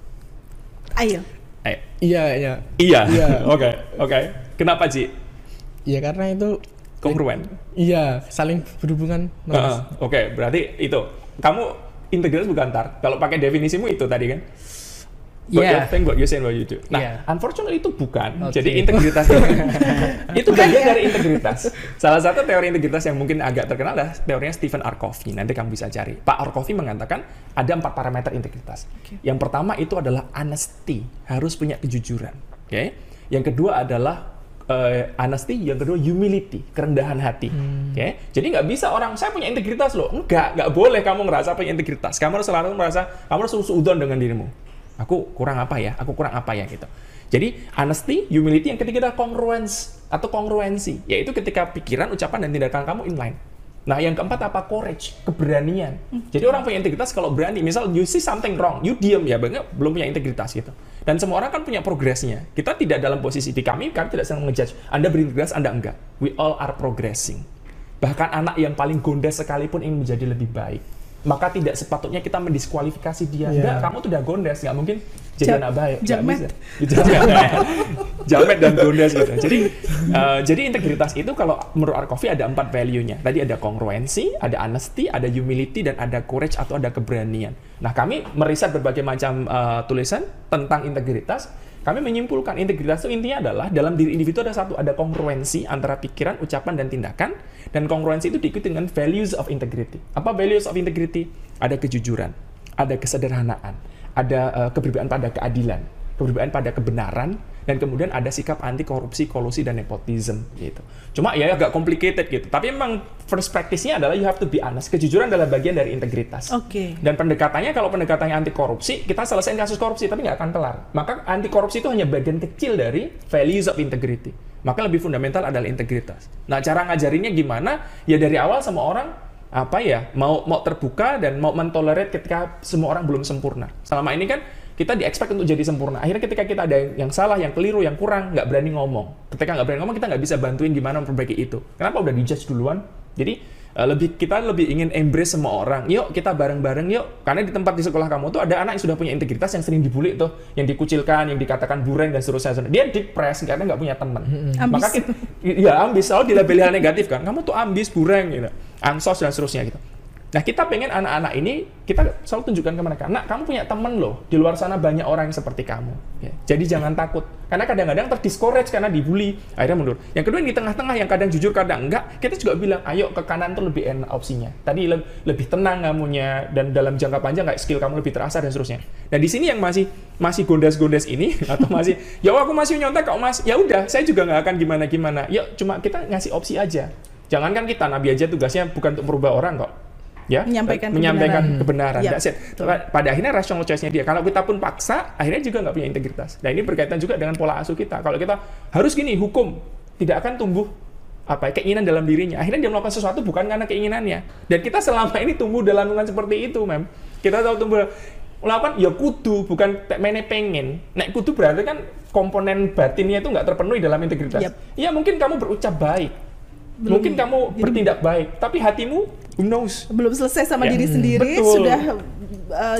Ayo. Ayo. Iya iya. iya. Iya. [laughs] oke oke. Kenapa Ci Iya karena itu kongruen iya saling berhubungan. Heeh, oke. Berarti itu kamu integritas bukan tar? Kalau pakai definisimu itu tadi kan What you Iya. think, what you say, what you do. Nah, Iya. unfortunately itu bukan. Oke. Jadi integritas itu, [laughs] itu bagian dari integritas. Salah satu teori integritas yang mungkin agak terkenal adalah teorinya Stephen R. Covey. Nanti kamu bisa cari. Pak R. Covey mengatakan ada empat parameter integritas. Yang pertama itu adalah honesty, harus punya kejujuran. Oke. Yang kedua adalah eh, honesty, yang kedua humility, kerendahan hati. Oke. Jadi nggak bisa orang saya punya integritas loh. Enggak, nggak boleh kamu ngerasa punya integritas. Kamu harus selalu merasa kamu harus suudon dengan dirimu aku kurang apa ya, aku kurang apa ya gitu. Jadi honesty, humility, yang ketiga adalah congruence atau kongruensi, yaitu ketika pikiran, ucapan dan tindakan kamu inline. Nah, yang keempat apa? Courage, keberanian. Jadi orang punya integritas kalau berani, misal you see something wrong, you diem ya, banget belum punya integritas gitu. Dan semua orang kan punya progresnya. Kita tidak dalam posisi di kami, kami tidak sedang ngejudge. Anda berintegritas, Anda enggak. We all are progressing. Bahkan anak yang paling gondes sekalipun ingin menjadi lebih baik. Maka tidak sepatutnya kita mendiskualifikasi dia. Iya. Enggak, kamu tuh udah gondes, nggak mungkin jadi Ja- anak baik. Jamet. Gitu. [laughs] Jamet dan gondes gitu. Jadi eh, jadi integritas itu kalau menurut Arkofi ada empat value-nya. Tadi ada kongruensi, ada honesty, ada humility, dan ada courage atau ada keberanian. Nah kami meriset berbagai macam eh, tulisan tentang integritas. Kami menyimpulkan integritas itu intinya adalah dalam diri individu ada satu ada kongruensi antara pikiran, ucapan dan tindakan dan kongruensi itu diikuti dengan values of integrity. Apa values of integrity? Ada kejujuran, ada kesederhanaan, ada uh, keberbedaan pada keadilan, keberbedaan pada kebenaran dan kemudian ada sikap anti korupsi, kolusi dan nepotism gitu. Cuma ya agak complicated gitu. Tapi memang first practice-nya adalah you have to be honest. Kejujuran adalah bagian dari integritas. Oke. Dan pendekatannya kalau pendekatannya anti korupsi, kita selesaiin kasus korupsi tapi nggak akan kelar. Maka anti korupsi itu hanya bagian kecil dari values of integrity. Maka lebih fundamental adalah integritas. Nah, cara ngajarinnya gimana? Ya dari awal semua orang apa ya mau mau terbuka dan mau mentolerate ketika semua orang belum sempurna. Selama ini kan kita di expect untuk jadi sempurna. Akhirnya ketika kita ada yang salah, yang keliru, yang kurang, nggak berani ngomong. Ketika nggak berani ngomong, kita nggak bisa bantuin gimana memperbaiki itu. Kenapa udah dijudge duluan? Jadi uh, lebih kita lebih ingin embrace semua orang. Yuk kita bareng-bareng yuk. Karena di tempat di sekolah kamu tuh ada anak yang sudah punya integritas yang sering dibully tuh, yang dikucilkan, yang dikatakan bureng dan seterusnya. Dia depres karena nggak punya teman. Ambis. Maka kita, ya ambis selalu dilabeli hal negatif kan. Kamu tuh ambis, bureng gitu. Ansos dan seterusnya gitu. Nah, kita pengen anak-anak ini, kita selalu tunjukkan ke mereka, nak, kamu punya temen loh, di luar sana banyak orang yang seperti kamu. Ya. Jadi jangan takut. Karena kadang-kadang terdiscourage karena dibully, akhirnya mundur. Yang kedua, yang di tengah-tengah, yang kadang jujur, kadang enggak, kita juga bilang, ayo ke kanan tuh lebih enak opsinya. Tadi le lebih tenang kamunya, dan dalam jangka panjang kayak skill kamu lebih terasa, dan seterusnya. Dan di sini yang masih masih gondes-gondes ini, [laughs] atau masih, ya aku masih nyontek kok mas, ya udah, saya juga nggak akan gimana-gimana. Yuk, cuma kita ngasih opsi aja. Jangan kan kita, Nabi aja tugasnya bukan untuk merubah orang kok ya menyampaikan menyampaikan kebenaran. kebenaran. Ya, That's it. betul. Pada akhirnya rational choice-nya dia. Kalau kita pun paksa, akhirnya juga nggak punya integritas. Nah ini berkaitan juga dengan pola asuh kita. Kalau kita harus gini, hukum tidak akan tumbuh apa ya, keinginan dalam dirinya. Akhirnya dia melakukan sesuatu bukan karena keinginannya. Dan kita selama ini tumbuh dalam lingkungan seperti itu, mem. Kita tahu tumbuh melakukan ya kudu bukan mana pengen. Nek kudu berarti kan komponen batinnya itu nggak terpenuhi dalam integritas. Yap. Ya mungkin kamu berucap baik, Belum- mungkin kamu jadi- bertindak baik, tapi hatimu who knows? belum selesai sama Ya. diri sendiri Betul. sudah uh,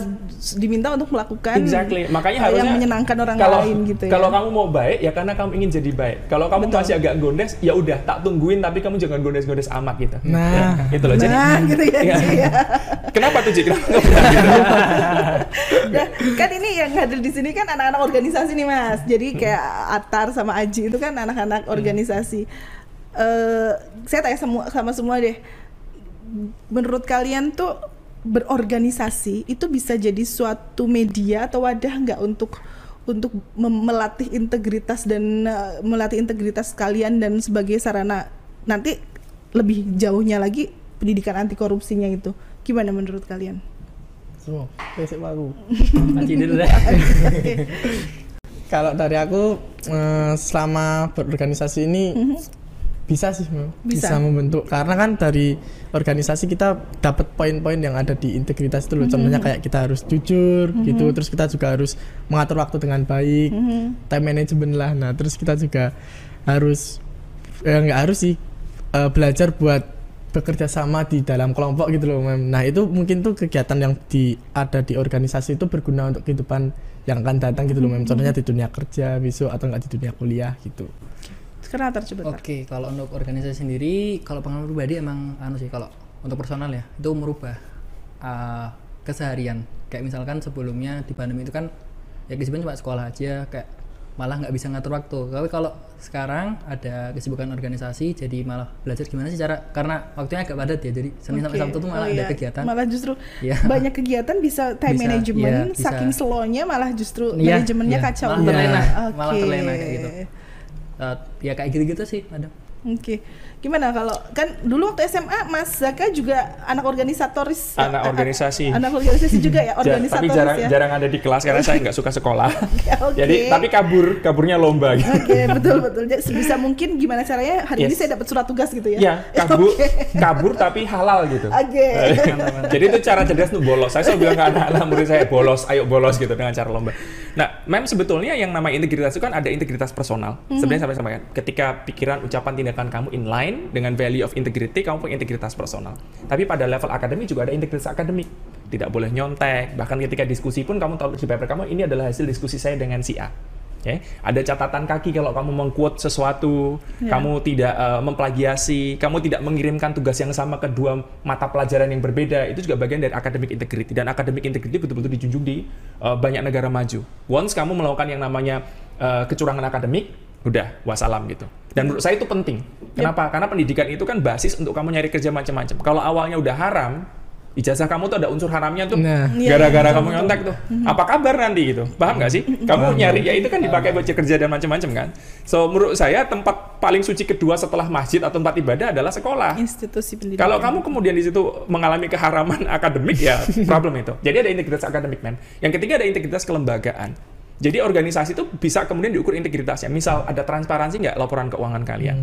diminta untuk melakukan Exactly. Makanya hal harusnya yang menyenangkan orang kalau, lain gitu ya. Kalau kamu mau baik ya karena kamu ingin jadi baik. Kalau kamu Betul. masih agak gondes, ya udah tak tungguin tapi kamu jangan gondes-gondes amat gitu. Nah. Ya, itu loh. Jadi nah, gitu ya. Ci, ya. kenapa tuh? Kenapa [laughs] benar gitu? Nah, kan ini yang hadir di sini kan anak-anak organisasi nih Mas. Jadi Hmm. kayak Atar sama Aji itu kan anak-anak organisasi. Eh, saya tanya semua sama semua deh. Menurut kalian tuh berorganisasi itu bisa jadi suatu media atau wadah nggak untuk untuk melatih integritas dan eh, melatih integritas kalian dan sebagai sarana nanti lebih jauhnya lagi pendidikan anti korupsinya itu gimana menurut kalian? Semua. Besok baru. [laughs] Aji dulu deh. [laughs] Kalau dari aku eh, selama berorganisasi ini bisa sih. Mhm. Bisa. bisa. membentuk karena kan dari organisasi kita dapat poin-poin yang ada di integritas itu loh. Mhm. Contohnya kayak kita harus jujur gitu, terus kita juga harus mengatur waktu dengan baik, Mhm. time management lah. Nah, terus kita juga harus eh, nggak harus sih eh, belajar buat bekerja sama di dalam kelompok gitu loh Mem. Nah itu mungkin tuh kegiatan yang di ada di organisasi itu berguna untuk kehidupan yang akan datang gitu loh Mem. Contohnya di dunia kerja besok atau enggak di dunia kuliah gitu. Oke, kalau untuk organisasi sendiri, kalau pengalaman pribadi emang anu sih kalau untuk personal ya itu merubah uh, keseharian. Kayak misalkan sebelumnya di pandemi itu kan ya kesibukan cuma sekolah aja, kayak malah nggak bisa ngatur waktu. Tapi kalau sekarang ada kesibukan organisasi, jadi malah belajar gimana sih cara karena waktunya agak padat ya. Jadi Senin sampai Oke. Sabtu tuh malah Oh, ada iya. kegiatan. Malah justru Iya. banyak kegiatan bisa time Bisa, management, iya, bisa. saking slownya malah justru Iya, manajemennya iya. kacau. Malah gitu. terlena, Oke. malah terlena kayak gitu. Uh, ya kayak gitu-gitu sih, ada. Oke. Gimana kalau kan dulu waktu SMA Mas Zaka juga anak organisatoris Anak a- a- organisasi. Anak organisasi juga ya, [laughs] organisatoris tapi jarang ya. jarang ada di kelas karena saya nggak suka sekolah. [laughs] oke. Jadi tapi kabur, kaburnya lomba gitu. Oke, betul betul. Jadi sebisa mungkin gimana caranya hari ini Yes. saya dapat surat tugas gitu ya. Ya, kabur, [laughs] Oke. kabur tapi halal gitu. Oke. Jadi itu cara cerdas untuk bolos. Saya selalu bilang ke anak-anak murid saya, bolos, ayo bolos gitu dengan cara lomba. Nah, mem sebetulnya yang namanya integritas itu kan ada integritas personal. Sebenarnya sampai sampaikan, ketika pikiran, ucapan, tindakan kamu inline dengan value of integrity, kamu punya integritas personal. Tapi pada level akademik juga ada integritas akademik. Tidak boleh nyontek. Bahkan ketika diskusi pun kamu tahu di paper kamu ini adalah hasil diskusi saya dengan si A. Oke, ada catatan kaki kalau kamu mengquote sesuatu, Ya. kamu tidak eh, memplagiasi, kamu tidak mengirimkan tugas yang sama ke dua mata pelajaran yang berbeda, itu juga bagian dari academic integrity dan academic integrity betul-betul dijunjung di eh, banyak negara maju. Once kamu melakukan yang namanya eh, kecurangan akademik, udah wassalam gitu. Dan menurut saya itu penting. Kenapa? Karena pendidikan itu kan basis untuk kamu nyari kerja macam-macam. Kalau awalnya udah haram, ijazah kamu tuh ada unsur haramnya tuh. Nah. Iya, Gara-gara iya, kamu betul, nyontek tuh. Apa kabar nanti gitu? Paham nggak sih? Kamu nyari ya itu kan dipakai buat kerja dan macam-macam kan. So menurut saya tempat paling suci kedua setelah masjid atau tempat ibadah adalah sekolah. Institusi pendidikan. Kalau kamu kemudian di situ mengalami keharaman [laughs] akademik ya problem itu. Jadi ada integritas akademik men. Yang ketiga ada integritas kelembagaan. Jadi organisasi itu bisa kemudian diukur integritasnya. Misal ada transparansi nggak laporan keuangan kalian.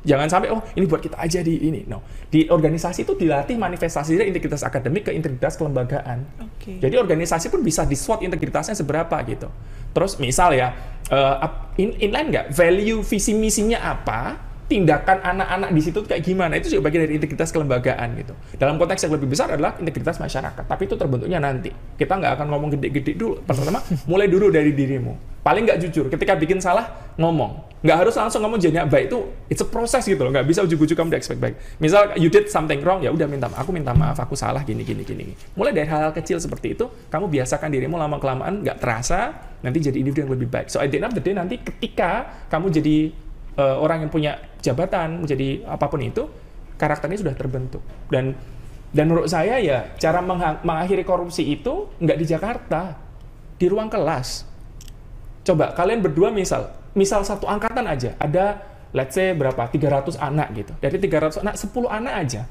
Jangan sampai oh ini buat kita aja di ini. No. Di organisasi itu dilatih manifestasi dari integritas akademik ke integritas kelembagaan. Oke. Jadi organisasi pun bisa di SWOT integritasnya seberapa gitu. Terus misal ya, ap- in, inline nggak? Value visi misinya apa? Tindakan anak-anak di situ kayak gimana? Itu juga bagian dari integritas kelembagaan gitu. Dalam konteks yang lebih besar adalah integritas masyarakat. Tapi itu terbentuknya nanti. Kita nggak akan ngomong gede-gede dulu. Pertama, mulai dulu dari dirimu. Paling nggak jujur. Ketika bikin salah, ngomong. Nggak harus langsung ngomong jadi baik itu. It's a process gitu loh. Nggak bisa ujuk-ujuk kamu udah expect baik. Misal you did something wrong, ya udah minta. Aku minta maaf. Aku salah gini gini gini. Mulai dari hal-hal kecil seperti itu, kamu biasakan dirimu lama kelamaan nggak terasa nanti jadi individu yang lebih baik. So at the end the day nanti ketika kamu jadi eh, orang yang punya jabatan, menjadi apa pun itu, karakternya sudah terbentuk. Dan dan menurut saya ya cara mengakhiri korupsi itu nggak di Jakarta, di ruang kelas. Coba kalian berdua misal, misal satu angkatan aja, ada let's say berapa? 300 anak gitu. Dari 300 anak, 10 anak aja.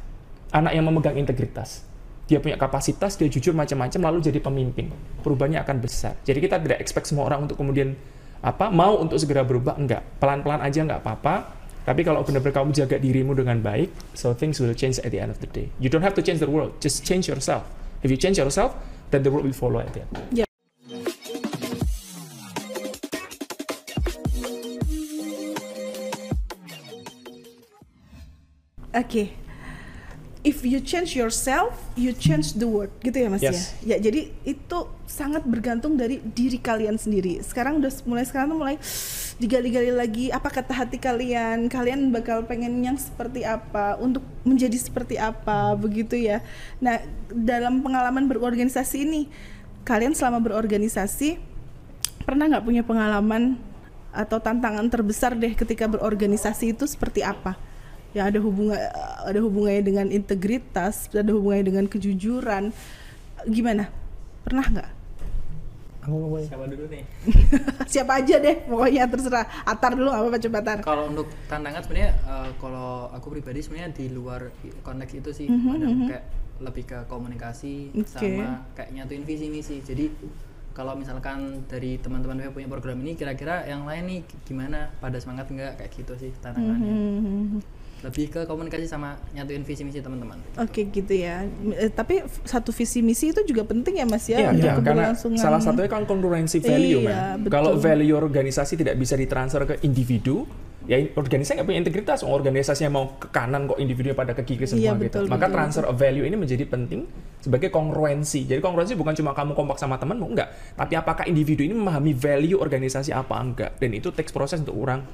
Anak yang memegang integritas. Dia punya kapasitas, dia jujur macam-macam lalu jadi pemimpin. Perubahannya akan besar. Jadi kita tidak expect semua orang untuk kemudian apa mau untuk segera berubah enggak. Pelan-pelan aja enggak apa-apa. Tapi kalau benar-benar kamu jaga dirimu dengan baik, so things will change at the end of the day. You don't have to change the world, just change yourself. If you change yourself, then the world will follow at the end. Oke. If you change yourself, you change the world, gitu ya Mas Yes. ya. Ya, jadi itu sangat bergantung dari diri kalian sendiri. Sekarang udah mulai sekarang tuh mulai digali-gali lagi apa kata hati kalian, kalian bakal pengen yang seperti apa, untuk menjadi seperti apa, begitu ya. Nah, dalam pengalaman berorganisasi ini, kalian selama berorganisasi pernah nggak punya pengalaman atau tantangan terbesar deh ketika berorganisasi itu seperti apa? Yang ada hubungan ada hubungannya dengan integritas, ada hubungannya dengan kejujuran. Gimana? Pernah nggak? Aku. Siapa dulu nih? [laughs] Siapa aja deh, pokoknya terserah. Atar dulu nggak apa-apa coba Atar. Kalau untuk tantangan sebenarnya eh, kalau aku pribadi sebenarnya di luar konteks itu sih Mhm, ada mhm. kayak lebih ke komunikasi Oke. sama kayak nyatuin visi misi. Jadi kalau misalkan dari teman-teman yang punya program ini kira-kira yang lain nih gimana pada semangat enggak kayak gitu sih tantangannya. Hmm, Lebih ke komunikasi sama nyatuin visi misi teman-teman. Oke gitu ya. Eh, tapi satu visi misi itu juga penting ya Mas ya Iya, iya, karena salah satunya kan kongruensi value, Iya, man. Kalau value organisasi tidak bisa ditransfer ke individu, ya organisasi nggak punya integritas. Oh, organisasinya mau ke kanan kok individunya pada ke kiri semua Iya, gitu. betul, Maka betul, transfer of value ini menjadi penting sebagai kongruensi. Jadi kongruensi bukan cuma kamu kompak sama temanmu, enggak. Tapi apakah individu ini memahami value organisasi apa enggak? Dan itu takes proses untuk orang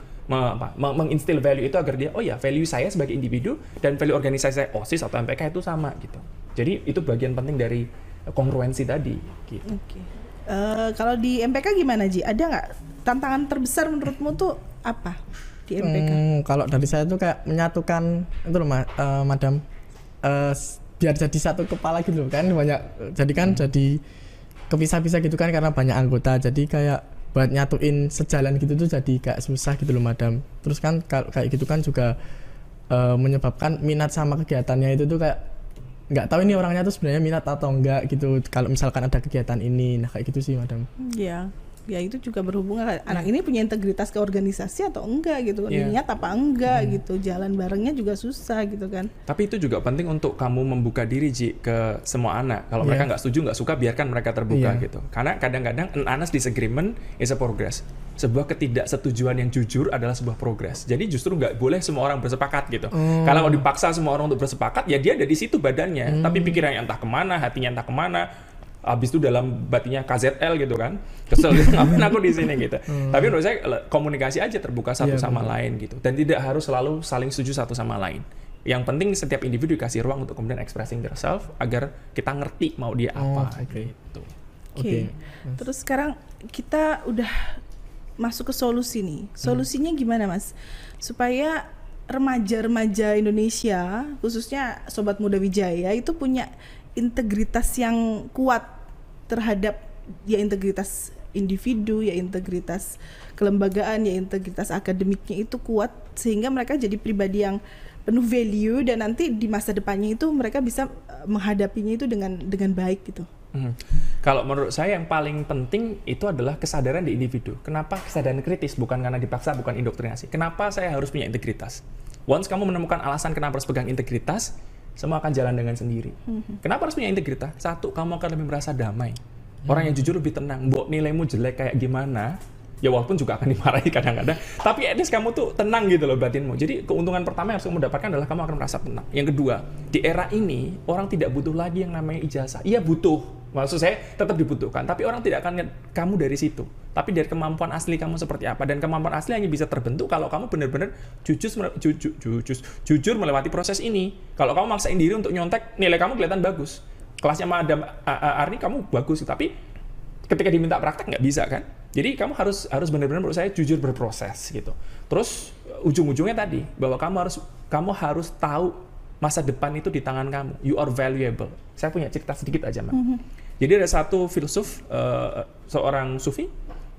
menginstil value itu agar dia, oh ya value saya sebagai individu dan value organisasi saya OSIS atau MPK itu sama gitu. Jadi itu bagian penting dari kongruensi tadi gitu. Oke. Eh, kalau di MPK gimana Ji? Ada nggak tantangan terbesar menurutmu tuh apa di MPK? Hmm, kalau dari saya tuh kayak menyatukan itu loh, Ma- eh, Madam. Eh, s- biar jadi satu kepala gitu loh kan? Banyak jadi kan jadi kepisah-pisah gitu kan karena banyak anggota. Jadi kayak buat nyatuin sejalan gitu tuh jadi kayak susah gitu loh madam. Terus kan kalau kayak gitu kan juga eh, menyebabkan minat sama kegiatannya itu tuh kayak nggak tahu ini orangnya tuh sebenarnya minat atau enggak gitu. Kalau misalkan ada kegiatan ini nah kayak gitu sih madam. Ya, ya itu juga berhubungan anak ini punya integritas ke organisasi atau enggak gitu, Iya. niat apa enggak gitu, jalan barengnya juga susah gitu kan. Tapi itu juga penting untuk kamu membuka diri Ji ke semua anak. Kalau Iya. mereka nggak setuju nggak suka biarkan mereka terbuka Iya. gitu. Karena kadang-kadang an honest disagreement is a progress. Sebuah ketidaksetujuan yang jujur adalah sebuah progress. Jadi justru nggak boleh semua orang bersepakat gitu. Oh. Kalau dipaksa semua orang untuk bersepakat, ya dia ada di situ badannya. Hmm. Tapi pikirannya entah ke mana, hatinya entah ke mana. Habis itu dalam batinnya KZL gitu kan. Kesel gitu, [laughs] ngapain aku di sini gitu. Tapi menurut saya komunikasi aja terbuka satu Hmm. Iya, sama betul. lain gitu. Dan tidak harus selalu saling setuju satu sama lain. Yang penting setiap individu dikasih ruang untuk kemudian expressing themselves agar kita ngerti mau dia Oh, apa oke. gitu. Oke. Oke. Terus sekarang kita udah masuk ke solusi nih. Solusinya gimana, Mas? Supaya remaja-remaja Indonesia, khususnya sobat muda Wijaya itu punya integritas yang kuat terhadap ya integritas individu, ya integritas kelembagaan, ya integritas akademiknya itu kuat sehingga mereka jadi pribadi yang penuh value dan nanti di masa depannya itu mereka bisa eh, menghadapinya itu dengan dengan baik gitu. Hmm. Kalau menurut saya yang paling penting itu adalah kesadaran di individu. Kenapa kesadaran kritis? Bukan karena dipaksa, bukan indoktrinasi. Kenapa saya harus punya integritas? Once kamu menemukan alasan kenapa harus pegang integritas, semua akan jalan dengan sendiri. Mhm. Kenapa harus punya integritas? Satu, kamu akan lebih merasa damai. Orang yang jujur lebih tenang. Mbok nilaimu jelek kayak gimana, ya walaupun juga akan [laughs] dimarahi kadang-kadang, tapi at least kamu tuh tenang gitu loh batinmu. Jadi keuntungan pertama yang harus kamu dapatkan adalah kamu akan merasa tenang. Yang kedua, di era ini orang tidak butuh lagi yang namanya ijazah. Iya butuh, maksud saya tetap dibutuhkan, tapi orang tidak akan lihat kamu dari situ. Tapi dari kemampuan asli kamu seperti apa dan kemampuan asli hanya bisa terbentuk kalau kamu benar-benar jujur jujur jujur jujur melewati proses ini. Kalau kamu maksain diri untuk nyontek, nilai kamu kelihatan bagus. Kelasnya Madam Arni kamu bagus, tapi ketika diminta praktek nggak bisa kan? Jadi kamu harus harus benar-benar menurut saya jujur berproses gitu. Terus ujung-ujungnya tadi bahwa kamu harus kamu harus tahu masa depan itu di tangan kamu. You are valuable. Saya punya cerita sedikit aja, Mbak. Jadi ada satu filsuf eh, seorang sufi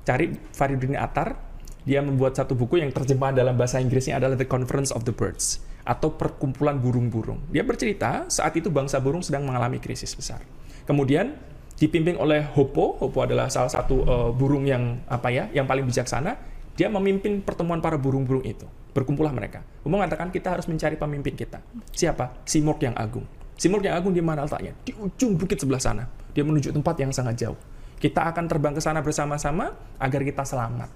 cari Fariduddin Attar, dia membuat satu buku yang terjemahan dalam bahasa Inggrisnya adalah The Conference of the Birds atau perkumpulan burung-burung. Dia bercerita saat itu bangsa burung sedang mengalami krisis besar. Kemudian dipimpin oleh Hopo, Hopo adalah salah satu eh, burung yang apa ya, yang paling bijaksana. Dia memimpin pertemuan para burung-burung itu. Berkumpullah mereka. Hopo mengatakan kita harus mencari pemimpin kita. Siapa? Simurg yang agung. Simurg yang agung di mana letaknya? Di ujung bukit sebelah sana. Dia menuju tempat yang sangat jauh. Kita akan terbang ke sana bersama-sama agar kita selamat.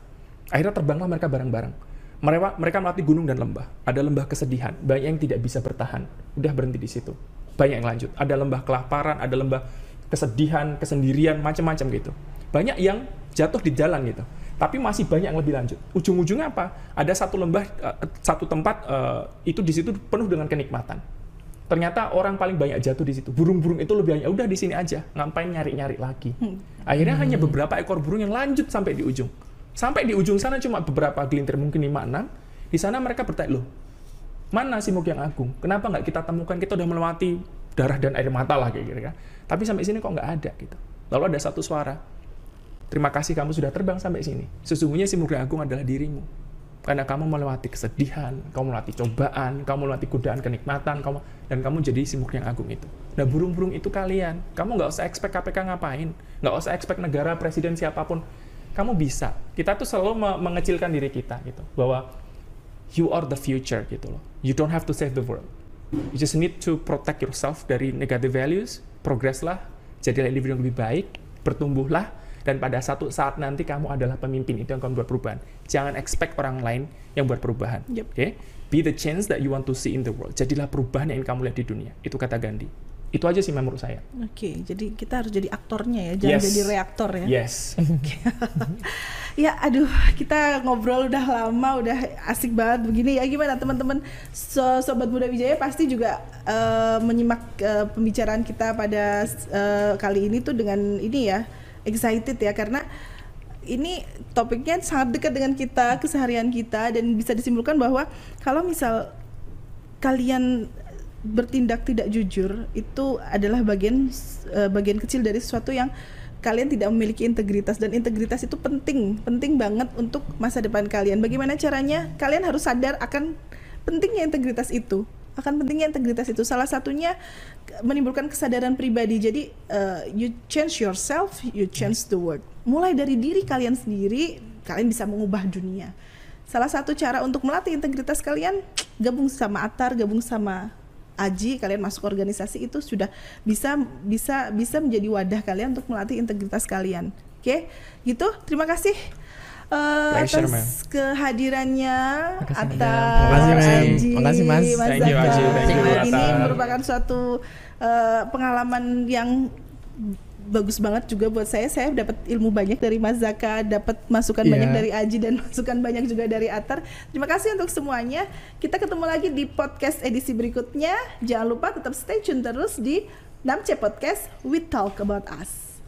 Akhirnya terbanglah mereka bareng-bareng. Mereka, mereka melewati gunung dan lembah. Ada lembah kesedihan, banyak yang tidak bisa bertahan. Udah berhenti di situ. Banyak yang lanjut. Ada lembah kelaparan, ada lembah kesedihan, kesendirian, macam-macam gitu. Banyak yang jatuh di jalan gitu. Tapi masih banyak yang lebih lanjut. Ujung-ujungnya apa? Ada satu lembah, eh, satu tempat eh, itu di situ penuh dengan kenikmatan. Ternyata orang paling banyak jatuh di situ. Burung-burung itu lebih banyak. Udah di sini aja. Ngapain nyari-nyari lagi? Akhirnya hanya beberapa ekor burung yang lanjut sampai di ujung. Sampai di ujung sana cuma beberapa gelintir, mungkin 5-6. Di sana mereka bertanya, loh, mana Simuk yang agung? Kenapa nggak kita temukan? Kita udah melewati darah dan air mata lah kayak gitu kan. Tapi sampai sini kok nggak ada gitu. Lalu ada satu suara. Terima kasih kamu sudah terbang sampai sini. Sesungguhnya Simuk yang agung adalah dirimu. Karena kamu melewati kesedihan, kamu melewati cobaan, kamu melewati godaan kenikmatan, kamu dan kamu jadi simuk yang agung itu. Nah burung-burung itu kalian, kamu nggak usah expect KPK ngapain, nggak usah expect negara, presiden siapa pun, kamu bisa. Kita tuh selalu me- mengecilkan diri kita gitu, bahwa you are the future gitu loh. You don't have to save the world. You just need to protect yourself dari negative values, progresslah, jadilah individu yang lebih baik, bertumbuhlah, dan pada satu saat nanti kamu adalah pemimpin itu yang akan buat perubahan. Jangan expect orang lain yang buat perubahan. Yep. Oke? Be the change that you want to see in the world. Jadilah perubahan yang kamu lihat di dunia. Itu kata Gandhi. Itu aja sih menurut saya. Oke, jadi kita harus jadi aktornya ya, jangan Yes. jadi reaktor ya. Yes. [laughs] Ya, aduh, kita ngobrol udah lama, udah asik banget begini ya. Gimana teman-teman so- sobat muda Wijaya pasti juga eh, menyimak eh, pembicaraan kita pada eh, kali ini tuh dengan ini ya, excited ya karena ini topiknya sangat dekat dengan kita, keseharian kita dan bisa disimpulkan bahwa kalau misal kalian bertindak tidak jujur itu adalah bagian eh, bagian kecil dari sesuatu yang kalian tidak memiliki integritas. Dan integritas itu penting penting banget untuk masa depan kalian. Bagaimana caranya? Kalian harus sadar akan pentingnya integritas itu akan pentingnya integritas itu. Salah satunya menimbulkan kesadaran pribadi. Jadi eh, you change yourself you change the world. Mulai dari diri kalian sendiri kalian bisa mengubah dunia. Salah satu cara untuk melatih integritas kalian gabung sama Atar, gabung sama Aji, kalian masuk organisasi itu sudah bisa bisa bisa menjadi wadah kalian untuk melatih integritas kalian. Oke, gitu. Terima kasih eh, Pleasure, atas ma'am. kehadirannya Makasih, ma'am. Aji, Makasih, Mas. Thank you, Zaka. Aji. Thank you, Ini merupakan suatu eh, pengalaman yang bagus banget juga buat saya. Saya dapat ilmu banyak dari Mas Zaka, dapat masukan Iya. banyak dari Aji dan [laughs] masukan banyak juga dari Atar. Terima kasih untuk semuanya. Kita ketemu lagi di podcast edisi berikutnya. Jangan lupa tetap stay tune terus di Namce Podcast We Talk About Us.